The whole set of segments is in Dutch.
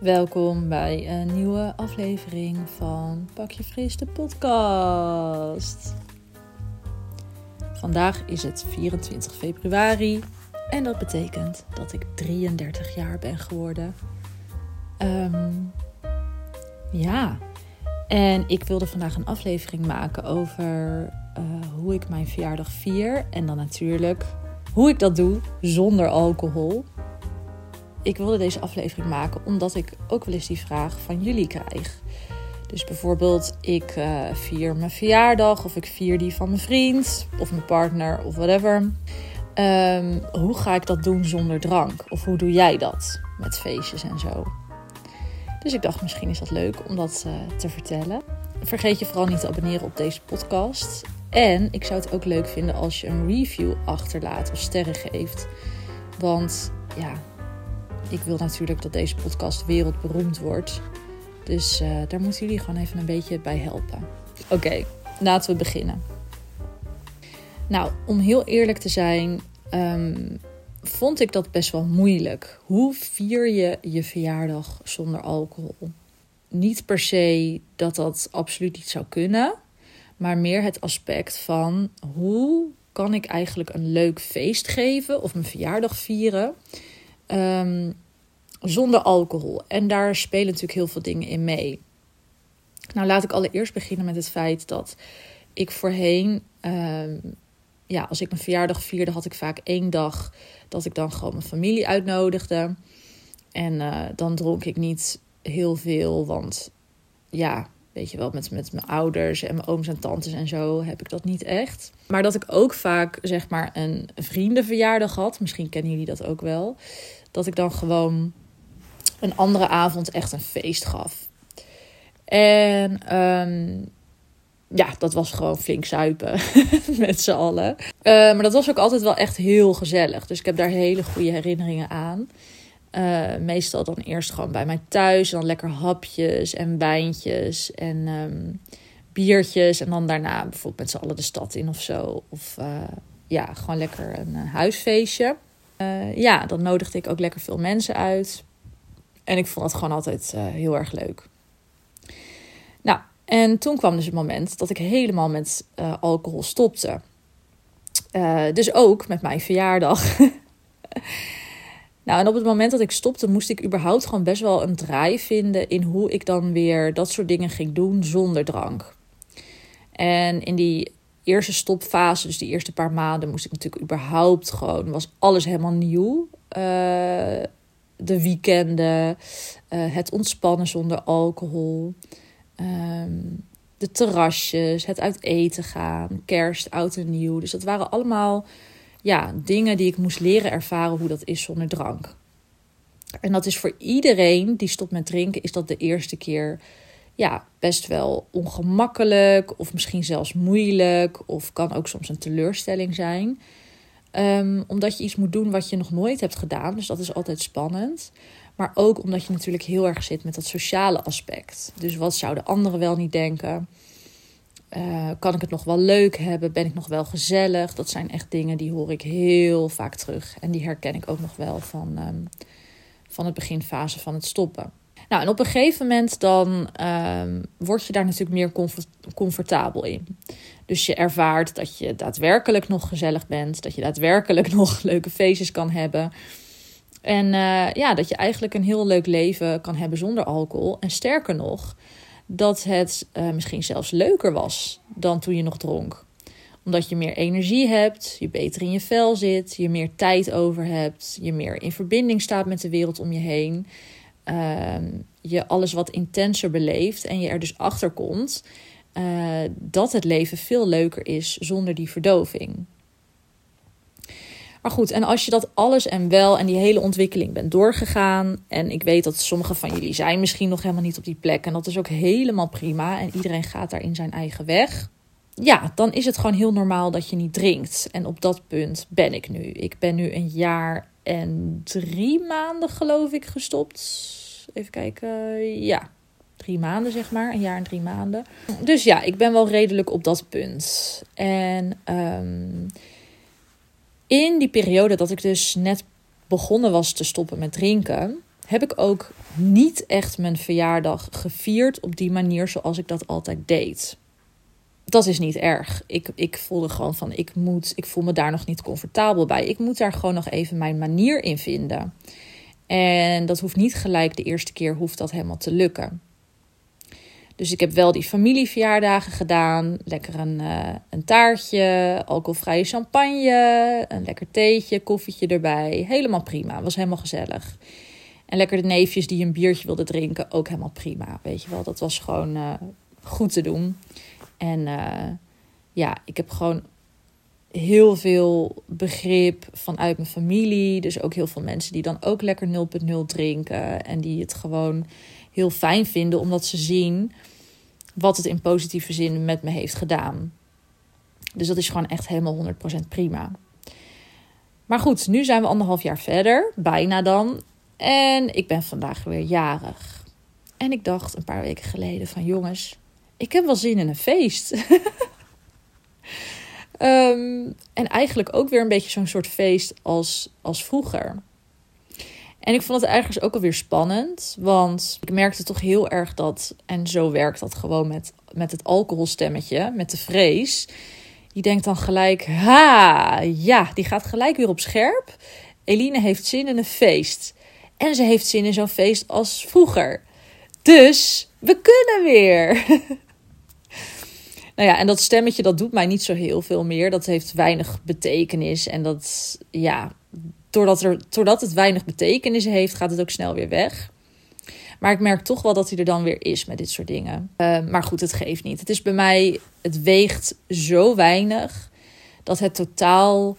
Welkom bij een nieuwe aflevering van Pak je Fris de podcast. Vandaag is het 24 februari en dat betekent dat ik 33 jaar ben geworden. Ehm, ja, en ik wilde vandaag een aflevering maken over eh, hoe ik mijn verjaardag vier. En dan natuurlijk hoe ik dat doe zonder alcohol. Ik wilde deze aflevering maken omdat ik ook wel eens die vraag van jullie krijg. Dus bijvoorbeeld, ik uh, vier mijn verjaardag of ik vier die van mijn vriend of mijn partner of whatever. Ehm, hoe ga ik dat doen zonder drank? Of hoe doe jij dat met feestjes en zo? Dus ik dacht, misschien is dat leuk om dat uh, te vertellen. Vergeet je vooral niet te abonneren op deze podcast. En ik zou het ook leuk vinden als je een review achterlaat of sterren geeft. Want ja, ik wil natuurlijk dat deze podcast wereldberoemd wordt. Dus uh, daar moeten jullie gewoon even een beetje bij helpen. Oké, laten we beginnen. Nou, om heel eerlijk te zijn, um, vond ik dat best wel moeilijk. Hoe vier je je verjaardag zonder alcohol? Niet per se dat dat absoluut niet zou kunnen, maar meer het aspect van hoe kan ik eigenlijk een leuk feest geven of mijn verjaardag vieren um, zonder alcohol. En daar spelen natuurlijk heel veel dingen in mee. Nou, laat ik allereerst beginnen met het feit dat ik voorheen, um, ja, als ik mijn verjaardag vierde, had ik vaak één dag dat ik dan gewoon mijn familie uitnodigde. En uh, dan dronk ik niet heel veel, want ja, weet je wel, met, met mijn ouders en mijn ooms en tantes en zo heb ik dat niet echt. Maar dat ik ook vaak, zeg maar, een vriendenverjaardag had. Misschien kennen jullie dat ook wel. Dat ik dan gewoon een andere avond echt een feest gaf. En um, ja, dat was gewoon flink zuipen met z'n allen. Uh, maar dat was ook altijd wel echt heel gezellig. Dus ik heb daar hele goede herinneringen aan. Uh, meestal dan eerst gewoon bij mij thuis. Dan lekker hapjes en wijntjes en um, biertjes. En dan daarna bijvoorbeeld met z'n allen de stad in of zo. Of uh, ja, gewoon lekker een huisfeestje. ja, dan nodigde ik ook lekker veel mensen uit. En ik vond het gewoon altijd heel erg leuk. Nou, en toen kwam dus het moment dat ik helemaal met alcohol stopte. Dus ook met mijn verjaardag. nou, en op het moment dat ik stopte, moest ik überhaupt gewoon best wel een draai vinden in hoe ik dan weer dat soort dingen ging doen zonder drank. En in die eerste stopfase, dus die eerste paar maanden, moest ik natuurlijk überhaupt gewoon, was alles helemaal nieuw. Uh, de weekenden, het ontspannen zonder alcohol. Um, de terrasjes, het uit eten gaan, kerst, oud en nieuw. Dus dat waren allemaal ja, dingen die ik moest leren ervaren hoe dat is zonder drank. En dat is voor iedereen die stopt met drinken, is dat de eerste keer ja, best wel ongemakkelijk of misschien zelfs moeilijk of kan ook soms een teleurstelling zijn. Um, omdat je iets moet doen wat je nog nooit hebt gedaan, dus dat is altijd spannend. Maar ook omdat je natuurlijk heel erg zit met dat sociale aspect. Dus wat zouden anderen wel niet denken? Uh, kan ik het nog wel leuk hebben? Ben ik nog wel gezellig? Dat zijn echt dingen die hoor ik heel vaak terug. En die herken ik ook nog wel van, um, van het beginfase van het stoppen. Nou, en op een gegeven moment dan um, word je daar natuurlijk meer comfort comfortabel in. Dus je ervaart dat je daadwerkelijk nog gezellig bent. Dat je daadwerkelijk nog leuke feestjes kan hebben. En uh, ja, dat je eigenlijk een heel leuk leven kan hebben zonder alcohol. En sterker nog, dat het uh, misschien zelfs leuker was dan toen je nog dronk. Omdat je meer energie hebt, je beter in je vel zit, je meer tijd over hebt, je meer in verbinding staat met de wereld om je heen. Uh, je alles wat intenser beleeft en je er dus achter komt uh, dat het leven veel leuker is zonder die verdoving. Maar goed, en als je dat alles en wel en die hele ontwikkeling bent doorgegaan. En ik weet dat sommige van jullie zijn misschien nog helemaal niet op die plek. En dat is ook helemaal prima. En iedereen gaat daar in zijn eigen weg. Ja, dan is het gewoon heel normaal dat je niet drinkt. En op dat punt ben ik nu. Ik ben nu een jaar en drie maanden, geloof ik, gestopt. Even kijken. Ja, drie maanden, zeg maar. Een jaar en drie maanden. Dus ja, ik ben wel redelijk op dat punt. En. Um, in die periode dat ik dus net begonnen was te stoppen met drinken, heb ik ook niet echt mijn verjaardag gevierd op die manier zoals ik dat altijd deed. Dat is niet erg. Ik, ik voelde gewoon van, ik moet, ik voel me daar nog niet comfortabel bij. Ik moet daar gewoon nog even mijn manier in vinden. En dat hoeft niet gelijk de eerste keer hoeft dat helemaal te lukken. Dus ik heb wel die familieverjaardagen gedaan. Lekker een, uh, een taartje, alcoholvrije champagne, een lekker theetje, koffietje erbij. Helemaal prima, was helemaal gezellig. En lekker de neefjes die een biertje wilden drinken, ook helemaal prima. Weet je wel, dat was gewoon uh, goed te doen. En uh, ja, ik heb gewoon heel veel begrip vanuit mijn familie. Dus ook heel veel mensen die dan ook lekker 0.0 drinken. En die het gewoon heel fijn vinden, omdat ze zien wat het in positieve zin met me heeft gedaan. Dus dat is gewoon echt helemaal 100% prima. Maar goed, nu zijn we anderhalf jaar verder, bijna dan. En ik ben vandaag weer jarig. En ik dacht een paar weken geleden van jongens, ik heb wel zin in een feest. um, en eigenlijk ook weer een beetje zo'n soort feest als, als vroeger. En ik vond het eigenlijk ook alweer spannend. Want ik merkte toch heel erg dat, en zo werkt dat gewoon met, met het alcoholstemmetje, met de vrees. Die denkt dan gelijk, ha, ja, die gaat gelijk weer op scherp. Eline heeft zin in een feest. En ze heeft zin in zo'n feest als vroeger. Dus we kunnen weer. nou ja, en dat stemmetje dat doet mij niet zo heel veel meer. Dat heeft weinig betekenis. En dat, ja, doordat, er, doordat het weinig betekenis heeft, gaat het ook snel weer weg. Maar ik merk toch wel dat hij er dan weer is met dit soort dingen. Uh, maar goed, het geeft niet. Het is bij mij, het weegt zo weinig dat het totaal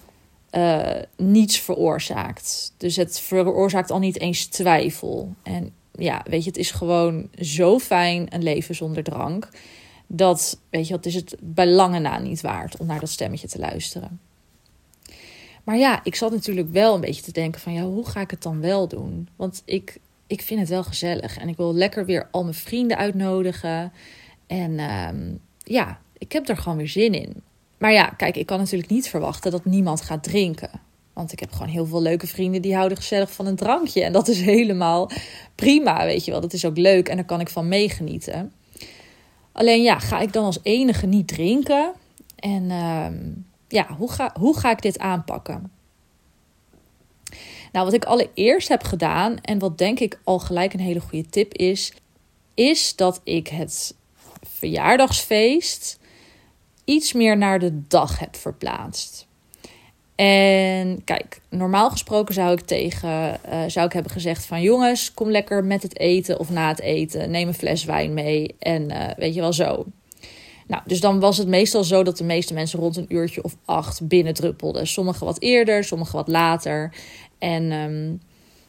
uh, niets veroorzaakt. Dus het veroorzaakt al niet eens twijfel. En ja, weet je, het is gewoon zo fijn een leven zonder drank. Dat, weet je, het is het bij lange na niet waard om naar dat stemmetje te luisteren. Maar ja, ik zat natuurlijk wel een beetje te denken van ja, hoe ga ik het dan wel doen? Want ik, ik vind het wel gezellig en ik wil lekker weer al mijn vrienden uitnodigen. En um, ja, ik heb er gewoon weer zin in. Maar ja, kijk, ik kan natuurlijk niet verwachten dat niemand gaat drinken. Want ik heb gewoon heel veel leuke vrienden die houden gezellig van een drankje. En dat is helemaal prima, weet je wel. Dat is ook leuk en daar kan ik van meegenieten. Alleen ja, ga ik dan als enige niet drinken? En uh, ja, hoe ga, hoe ga ik dit aanpakken? Nou, wat ik allereerst heb gedaan en wat denk ik al gelijk een hele goede tip is, is dat ik het verjaardagsfeest iets meer naar de dag heb verplaatst. En kijk, normaal gesproken zou ik tegen uh, zou ik hebben gezegd van jongens, kom lekker met het eten of na het eten, neem een fles wijn mee en uh, weet je wel zo. Nou, dus dan was het meestal zo dat de meeste mensen rond een uurtje of acht binnendruppelden. Sommigen wat eerder, sommigen wat later. En um,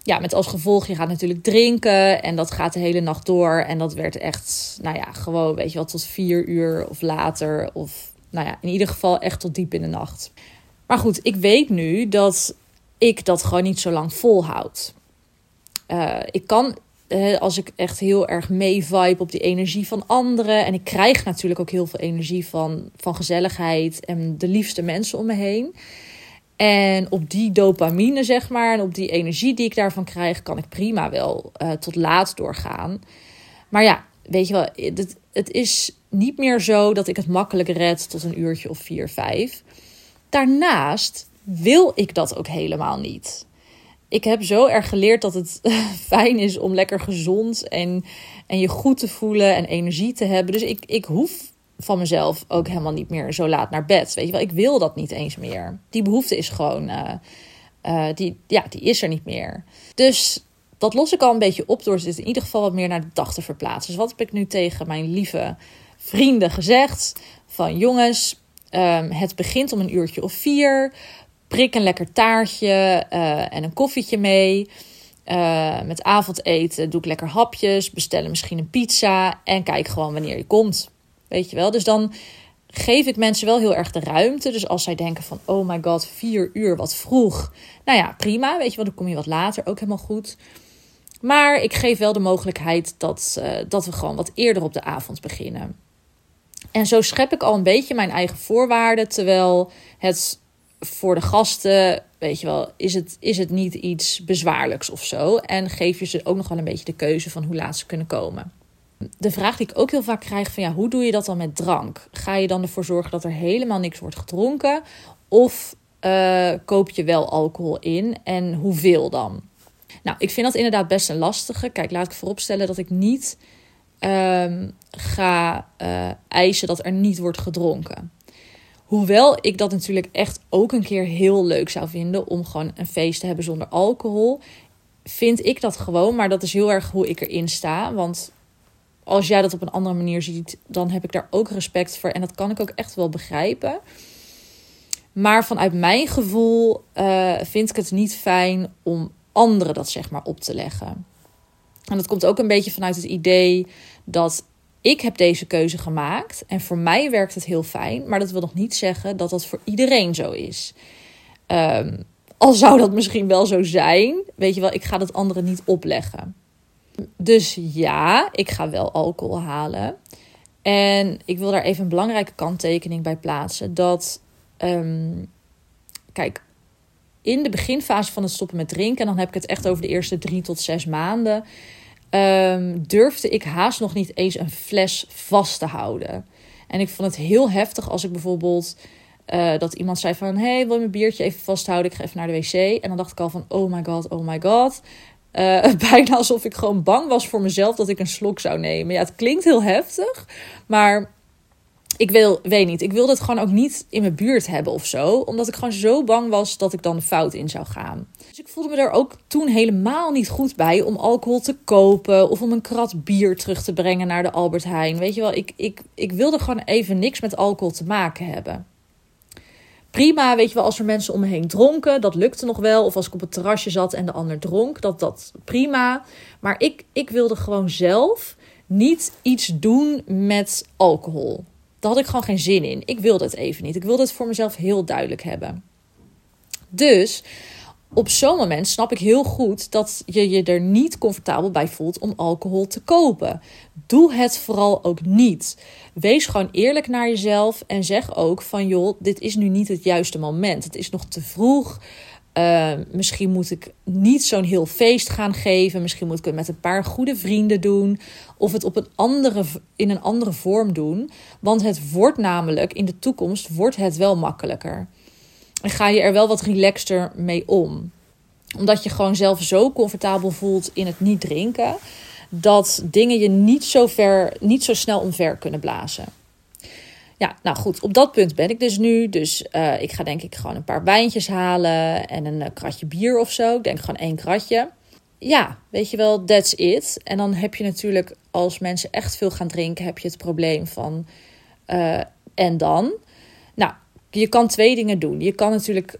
ja, met als gevolg, je gaat natuurlijk drinken en dat gaat de hele nacht door. En dat werd echt, nou ja, gewoon, weet je wel, tot vier uur of later. Of, nou ja, in ieder geval echt tot diep in de nacht. Maar goed, ik weet nu dat ik dat gewoon niet zo lang volhoud. Uh, ik kan als ik echt heel erg mee vibe op die energie van anderen. En ik krijg natuurlijk ook heel veel energie van, van gezelligheid en de liefste mensen om me heen. En op die dopamine, zeg maar, en op die energie die ik daarvan krijg, kan ik prima wel uh, tot laat doorgaan. Maar ja, weet je wel, het, het is niet meer zo dat ik het makkelijk red tot een uurtje of vier, vijf. Daarnaast wil ik dat ook helemaal niet ik heb zo erg geleerd dat het fijn is om lekker gezond en, en je goed te voelen en energie te hebben. Dus ik, ik hoef van mezelf ook helemaal niet meer zo laat naar bed. Weet je wel, ik wil dat niet eens meer. Die behoefte is gewoon, uh, uh, die, ja, die is er niet meer. Dus dat los ik al een beetje op door dit in ieder geval wat meer naar de dag te verplaatsen. Dus wat heb ik nu tegen mijn lieve vrienden gezegd? Van jongens, um, het begint om een uurtje of vier prik een lekker taartje uh, en een koffietje mee. Uh, met avondeten doe ik lekker hapjes, bestellen misschien een pizza en kijk gewoon wanneer je komt. Weet je wel? Dus dan geef ik mensen wel heel erg de ruimte. Dus als zij denken van, oh my god, vier uur, wat vroeg. Nou ja, prima, weet je wel, dan kom je wat later, ook helemaal goed. Maar ik geef wel de mogelijkheid dat, uh, dat we gewoon wat eerder op de avond beginnen. En zo schep ik al een beetje mijn eigen voorwaarden, terwijl het voor de gasten, weet je wel, is het, is het niet iets bezwaarlijks of zo. En geef je ze ook nog wel een beetje de keuze van hoe laat ze kunnen komen. De vraag die ik ook heel vaak krijg van ja, hoe doe je dat dan met drank? Ga je dan ervoor zorgen dat er helemaal niks wordt gedronken? Of uh, koop je wel alcohol in en hoeveel dan? Nou, ik vind dat inderdaad best een lastige. Kijk, laat ik vooropstellen dat ik niet um, ga uh, eisen dat er niet wordt gedronken. Hoewel ik dat natuurlijk echt ook een keer heel leuk zou vinden om gewoon een feest te hebben zonder alcohol, vind ik dat gewoon. Maar dat is heel erg hoe ik erin sta. Want als jij dat op een andere manier ziet, dan heb ik daar ook respect voor. En dat kan ik ook echt wel begrijpen. Maar vanuit mijn gevoel uh, vind ik het niet fijn om anderen dat zeg maar op te leggen. En dat komt ook een beetje vanuit het idee dat ik heb deze keuze gemaakt en voor mij werkt het heel fijn, maar dat wil nog niet zeggen dat dat voor iedereen zo is. Um, al zou dat misschien wel zo zijn, weet je wel, ik ga dat anderen niet opleggen. Dus ja, ik ga wel alcohol halen. En ik wil daar even een belangrijke kanttekening bij plaatsen. Dat, um, kijk, in de beginfase van het stoppen met drinken, en dan heb ik het echt over de eerste drie tot zes maanden, um, durfde ik haast nog niet eens een fles vast te houden. En ik vond het heel heftig als ik bijvoorbeeld uh, dat iemand zei van... hey, wil je mijn biertje even vasthouden? Ik ga even naar de wc. En dan dacht ik al van, oh my god, oh my god. Uh, bijna alsof ik gewoon bang was voor mezelf dat ik een slok zou nemen. Ja, het klinkt heel heftig, maar ik wil, weet niet, ik wilde het gewoon ook niet in mijn buurt hebben of zo. Omdat ik gewoon zo bang was dat ik dan fout in zou gaan. Dus ik voelde me er ook toen helemaal niet goed bij om alcohol te kopen. Of om een krat bier terug te brengen naar de Albert Heijn. Weet je wel, ik, ik, ik wilde gewoon even niks met alcohol te maken hebben. Prima, weet je wel, als er mensen om me heen dronken, dat lukte nog wel. Of als ik op het terrasje zat en de ander dronk, dat, dat prima. Maar ik, ik wilde gewoon zelf niet iets doen met alcohol. Daar had ik gewoon geen zin in. Ik wilde het even niet. Ik wilde het voor mezelf heel duidelijk hebben. Dus op zo'n moment snap ik heel goed dat je je er niet comfortabel bij voelt om alcohol te kopen. Doe het vooral ook niet. Wees gewoon eerlijk naar jezelf en zeg ook van joh, dit is nu niet het juiste moment. Het is nog te vroeg. Uh, misschien moet ik niet zo'n heel feest gaan geven. Misschien moet ik het met een paar goede vrienden doen. Of het op een andere, in een andere vorm doen. Want het wordt namelijk in de toekomst wordt het wel makkelijker. En ga je er wel wat relaxter mee om. Omdat je gewoon zelf zo comfortabel voelt in het niet drinken. Dat dingen je niet zo, ver, niet zo snel omver kunnen blazen. Ja, nou goed, op dat punt ben ik dus nu. Dus uh, ik ga denk ik gewoon een paar wijntjes halen en een uh, kratje bier of zo. Ik denk gewoon één kratje. Ja, weet je wel, that's it. En dan heb je natuurlijk, als mensen echt veel gaan drinken, heb je het probleem van uh, en dan. Nou, je kan twee dingen doen. Je kan natuurlijk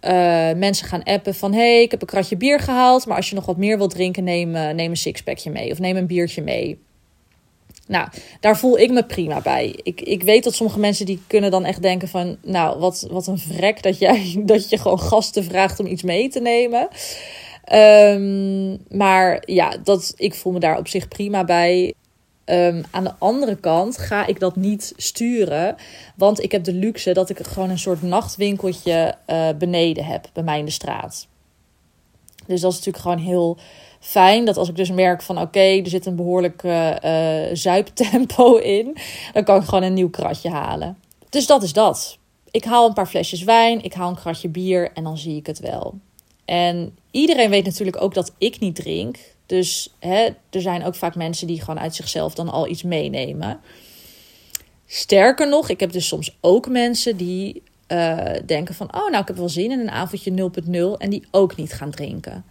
mensen gaan appen van... hey, ik heb een kratje bier gehaald... maar als je nog wat meer wilt drinken, neem, neem een sixpackje mee... of neem een biertje mee. Nou, daar voel ik me prima bij. Ik, ik weet dat sommige mensen die kunnen dan echt denken van... nou, wat, wat een vrek dat, jij, dat je gewoon gasten vraagt om iets mee te nemen. Um, maar ja, dat, ik voel me daar op zich prima bij. Um, aan de andere kant ga ik dat niet sturen. Want ik heb de luxe dat ik gewoon een soort nachtwinkeltje uh, beneden heb bij mij in de straat. Dus dat is natuurlijk gewoon heel fijn. Dat als ik dus merk van oké, er zit een behoorlijk uh, zuiptempo in, dan kan ik gewoon een nieuw kratje halen. Dus dat is dat. Ik haal een paar flesjes wijn, ik haal een kratje bier en dan zie ik het wel. En iedereen weet natuurlijk ook dat ik niet drink. Dus hè, er zijn ook vaak mensen die gewoon uit zichzelf dan al iets meenemen. Sterker nog, ik heb dus soms ook mensen die uh, denken van... oh, nou, ik heb wel zin in een avondje 0.0 en die ook niet gaan drinken.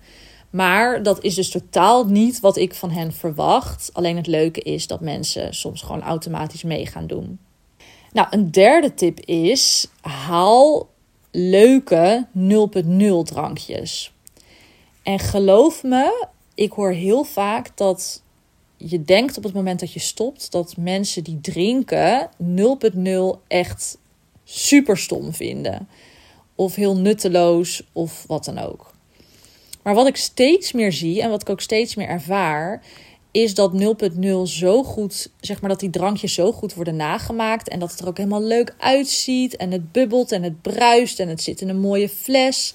Maar dat is dus totaal niet wat ik van hen verwacht. Alleen het leuke is dat mensen soms gewoon automatisch mee gaan doen. Nou, een derde tip is: haal leuke 0.0 drankjes. En geloof me, ik hoor heel vaak dat je denkt op het moment dat je stopt dat mensen die drinken 0.0 echt super stom vinden. Of heel nutteloos of wat dan ook. Maar wat ik steeds meer zie en wat ik ook steeds meer ervaar, is dat 0.0 zo goed, zeg maar dat die drankjes zo goed worden nagemaakt. En dat het er ook helemaal leuk uitziet. En het bubbelt en het bruist en het zit in een mooie fles.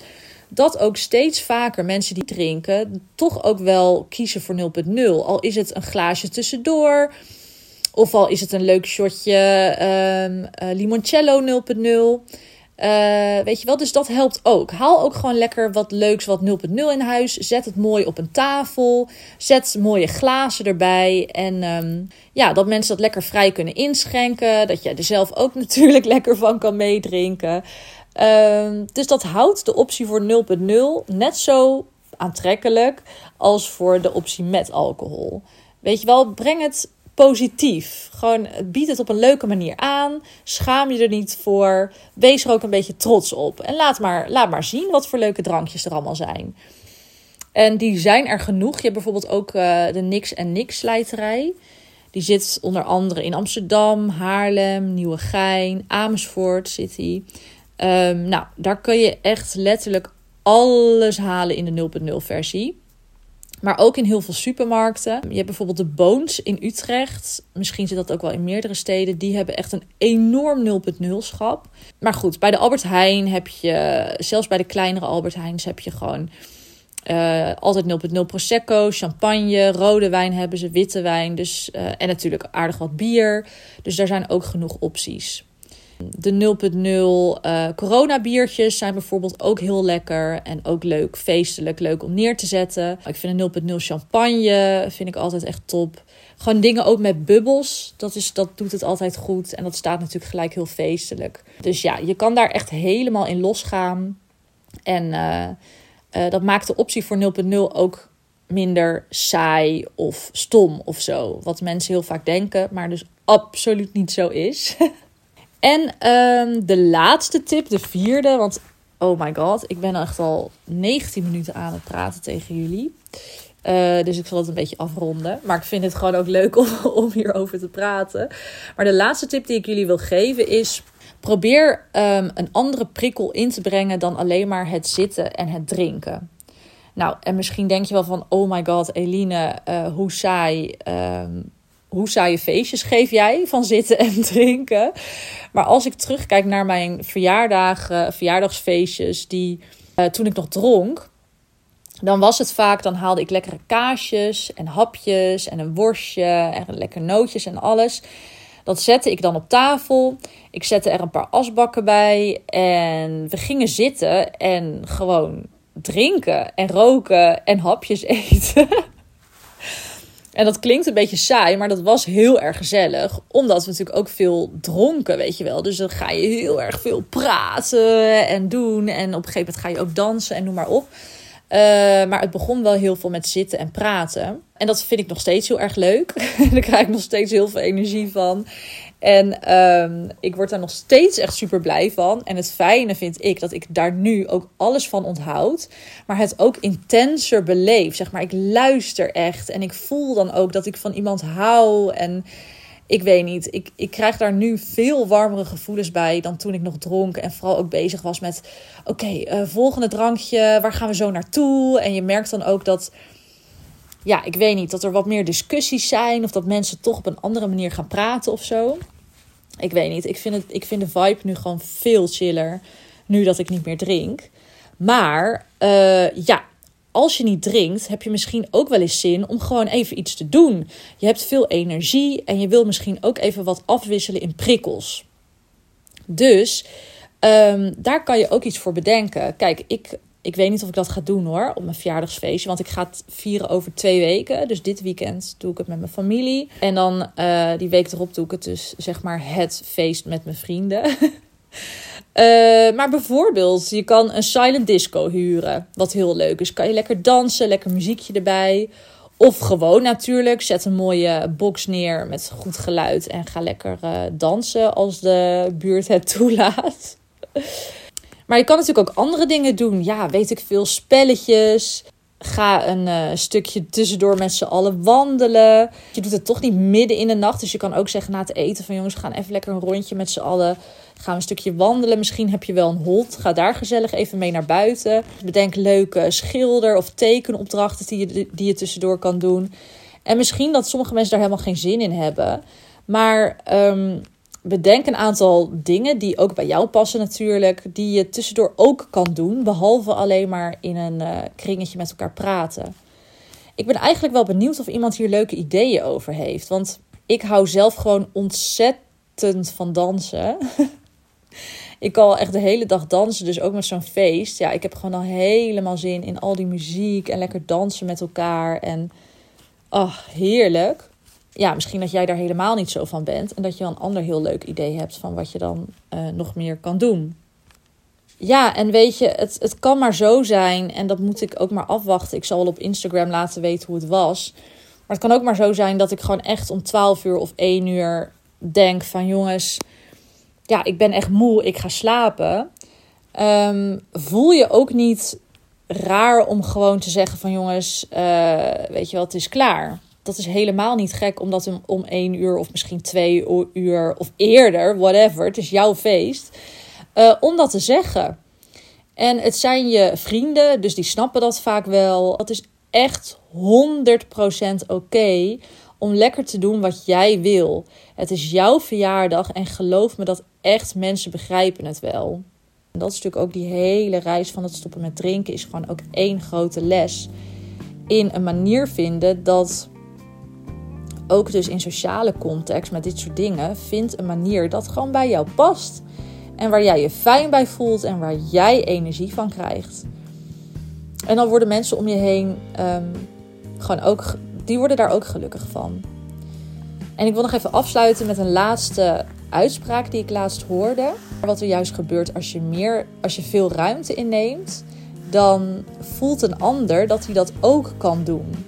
Dat ook steeds vaker mensen die drinken toch ook wel kiezen voor 0.0. Al is het een glaasje tussendoor. Of al is het een leuk shotje um, limoncello 0.0. Uh, weet je wel, dus dat helpt ook. Haal ook gewoon lekker wat leuks, wat 0.0 in huis. Zet het mooi op een tafel. Zet mooie glazen erbij. En um, ja, dat mensen dat lekker vrij kunnen inschenken. Dat jij er zelf ook natuurlijk lekker van kan meedrinken. Uh, dus dat houdt de optie voor 0.0 net zo aantrekkelijk als voor de optie met alcohol. Weet je wel, breng het positief. Gewoon bied het op een leuke manier aan. Schaam je er niet voor. Wees er ook een beetje trots op. En laat maar, laat maar zien wat voor leuke drankjes er allemaal zijn. En die zijn er genoeg. Je hebt bijvoorbeeld ook uh, de Nix en Nix slijterij. Die zit onder andere in Amsterdam, Haarlem, Nieuwegein, Amersfoort City. Um, nou, daar kun je echt letterlijk alles halen in de 0.0 versie. Maar ook in heel veel supermarkten. Je hebt bijvoorbeeld de Boons in Utrecht. Misschien zit dat ook wel in meerdere steden. Die hebben echt een enorm 0.0 schap. Maar goed, bij de Albert Heijn heb je, zelfs bij de kleinere Albert Heijns heb je gewoon uh, altijd 0.0 Prosecco, champagne, rode wijn hebben ze, witte wijn. Dus, uh, en natuurlijk aardig wat bier. Dus daar zijn ook genoeg opties. De 0.0 uh, corona biertjes zijn bijvoorbeeld ook heel lekker en ook leuk, feestelijk, leuk om neer te zetten. Ik vind een 0.0 champagne vind ik altijd echt top. Gewoon dingen ook met bubbels, dat, is, dat doet het altijd goed en dat staat natuurlijk gelijk heel feestelijk. Dus ja, je kan daar echt helemaal in losgaan. En uh, uh, dat maakt de optie voor 0.0 ook minder saai of stom of zo. Wat mensen heel vaak denken, maar dus absoluut niet zo is. En um, de laatste tip, de vierde, want oh my god, ik ben echt al 19 minuten aan het praten tegen jullie. Uh, dus ik zal het een beetje afronden. Maar ik vind het gewoon ook leuk om, hierover te praten. Maar de laatste tip die ik jullie wil geven is: probeer um, een andere prikkel in te brengen dan alleen maar het zitten en het drinken. Nou, en misschien denk je wel van: oh my god, Eline, uh, hoe saai. Um, hoe saaie feestjes geef jij van zitten en drinken? Maar als ik terugkijk naar mijn verjaardagen, verjaardagsfeestjes, die uh, toen ik nog dronk, dan was het vaak, dan haalde ik lekkere kaasjes en hapjes en een worstje en lekker nootjes en alles. Dat zette ik dan op tafel. Ik zette er een paar asbakken bij en we gingen zitten en gewoon drinken en roken en hapjes eten. En dat klinkt een beetje saai, maar dat was heel erg gezellig. Omdat we natuurlijk ook veel dronken, weet je wel. Dus dan ga je heel erg veel praten en doen. En op een gegeven moment ga je ook dansen en noem maar op. Uh, maar het begon wel heel veel met zitten en praten. En dat vind ik nog steeds heel erg leuk. Daar krijg ik nog steeds heel veel energie van. En um, ik word daar nog steeds echt super blij van. En het fijne vind ik dat ik daar nu ook alles van onthoud. Maar het ook intenser beleef. Zeg maar, ik luister echt. En ik voel dan ook dat ik van iemand hou. En ik weet niet, ik, ik krijg daar nu veel warmere gevoelens bij dan toen ik nog dronk. En vooral ook bezig was met: oké, uh, volgende drankje, waar gaan we zo naartoe? En je merkt dan ook dat ja, ik weet niet, dat er wat meer discussies zijn of dat mensen toch op een andere manier gaan praten of zo. Ik weet niet, ik vind, het, ik vind de vibe nu gewoon veel chiller, nu dat ik niet meer drink. Maar uh, ja, als je niet drinkt, heb je misschien ook wel eens zin om gewoon even iets te doen. Je hebt veel energie en je wil misschien ook even wat afwisselen in prikkels. Dus um, daar kan je ook iets voor bedenken. Kijk, ik ik weet niet of ik dat ga doen hoor, op mijn verjaardagsfeestje. Want ik ga het vieren over twee weken. Dus dit weekend doe ik het met mijn familie. En dan uh, die week erop doe ik het dus zeg maar het feest met mijn vrienden. uh, maar bijvoorbeeld, je kan een silent disco huren. Wat heel leuk is. Kan je lekker dansen, lekker muziekje erbij. Of gewoon natuurlijk, zet een mooie box neer met goed geluid en ga lekker uh, dansen als de buurt het toelaat. Maar je kan natuurlijk ook andere dingen doen. Ja, weet ik veel, spelletjes. Ga een uh, stukje tussendoor met z'n allen wandelen. Je doet het toch niet midden in de nacht. Dus je kan ook zeggen na het eten van jongens, gaan even lekker een rondje met z'n allen. Gaan we een stukje wandelen. Misschien heb je wel een hond. Ga daar gezellig even mee naar buiten. Bedenk leuke schilder- of tekenopdrachten die je, die je tussendoor kan doen. En misschien dat sommige mensen daar helemaal geen zin in hebben. Maar um, bedenk een aantal dingen die ook bij jou passen natuurlijk. Die je tussendoor ook kan doen. Behalve alleen maar in een uh, kringetje met elkaar praten. Ik ben eigenlijk wel benieuwd of iemand hier leuke ideeën over heeft. Want ik hou zelf gewoon ontzettend van dansen. ik kan echt de hele dag dansen, dus ook met zo'n feest. Ja, ik heb gewoon al helemaal zin in al die muziek en lekker dansen met elkaar. En oh, heerlijk. Ja, misschien dat jij daar helemaal niet zo van bent. En dat je een ander heel leuk idee hebt van wat je dan uh, nog meer kan doen. Ja, en weet je, het, het kan maar zo zijn. En dat moet ik ook maar afwachten. Ik zal wel op Instagram laten weten hoe het was. Maar het kan ook maar zo zijn dat ik gewoon echt om 12 uur of 1 uur denk van jongens, ja, ik ben echt moe, ik ga slapen. Um, voel je ook niet raar om gewoon te zeggen van jongens, uh, weet je wel, het is klaar. Dat is helemaal niet gek om dat om 1 uur of misschien 2 uur of eerder, whatever, het is jouw feest, uh, om dat te zeggen. En het zijn je vrienden, dus die snappen dat vaak wel. Dat is echt 100% oké om lekker te doen wat jij wil. Het is jouw verjaardag en geloof me dat echt mensen begrijpen het wel. En dat is natuurlijk ook die hele reis van het stoppen met drinken is gewoon ook één grote les in een manier vinden dat ook dus in sociale context met dit soort dingen vindt een manier dat gewoon bij jou past en waar jij je fijn bij voelt en waar jij energie van krijgt. En dan worden mensen om je heen um, gewoon ook, die worden daar ook gelukkig van. En ik wil nog even afsluiten met een laatste uitspraak die ik laatst hoorde. Wat er juist gebeurt als je, meer, als je veel ruimte inneemt, dan voelt een ander dat hij dat ook kan doen.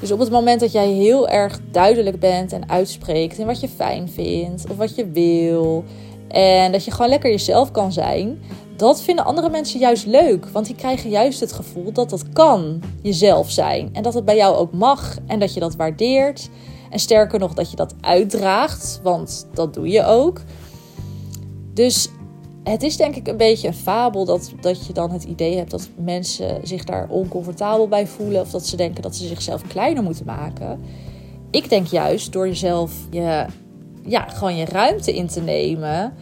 Dus op het moment dat jij heel erg duidelijk bent en uitspreekt in wat je fijn vindt of wat je wil, en dat je gewoon lekker jezelf kan zijn, dat vinden andere mensen juist leuk. Want die krijgen juist het gevoel dat dat kan jezelf zijn. En dat het bij jou ook mag en dat je dat waardeert. En sterker nog, dat je dat uitdraagt, want dat doe je ook. Dus het is denk ik een beetje een fabel dat, dat je dan het idee hebt dat mensen zich daar oncomfortabel bij voelen. Of dat ze denken dat ze zichzelf kleiner moeten maken. Ik denk juist door jezelf je, ja, gewoon je ruimte in te nemen.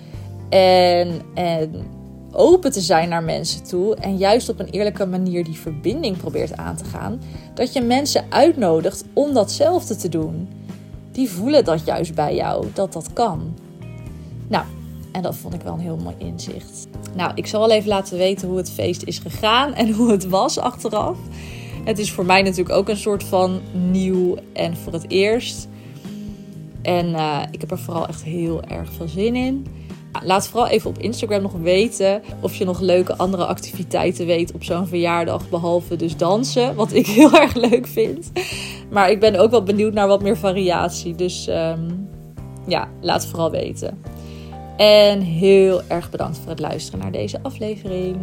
En, en open te zijn naar mensen toe en juist op een eerlijke manier die verbinding probeert aan te gaan, dat je mensen uitnodigt om datzelfde te doen. Die voelen dat juist bij jou, dat dat kan. Nou, en dat vond ik wel een heel mooi inzicht. Nou, ik zal wel even laten weten hoe het feest is gegaan en hoe het was achteraf. Het is voor mij natuurlijk ook een soort van nieuw en voor het eerst. En uh, ik heb er vooral echt heel erg veel zin in. Laat vooral even op Instagram nog weten of je nog leuke andere activiteiten weet op zo'n verjaardag. Behalve dus dansen, wat ik heel erg leuk vind. Maar ik ben ook wel benieuwd naar wat meer variatie. Dus um, ja, laat vooral weten. En heel erg bedankt voor het luisteren naar deze aflevering.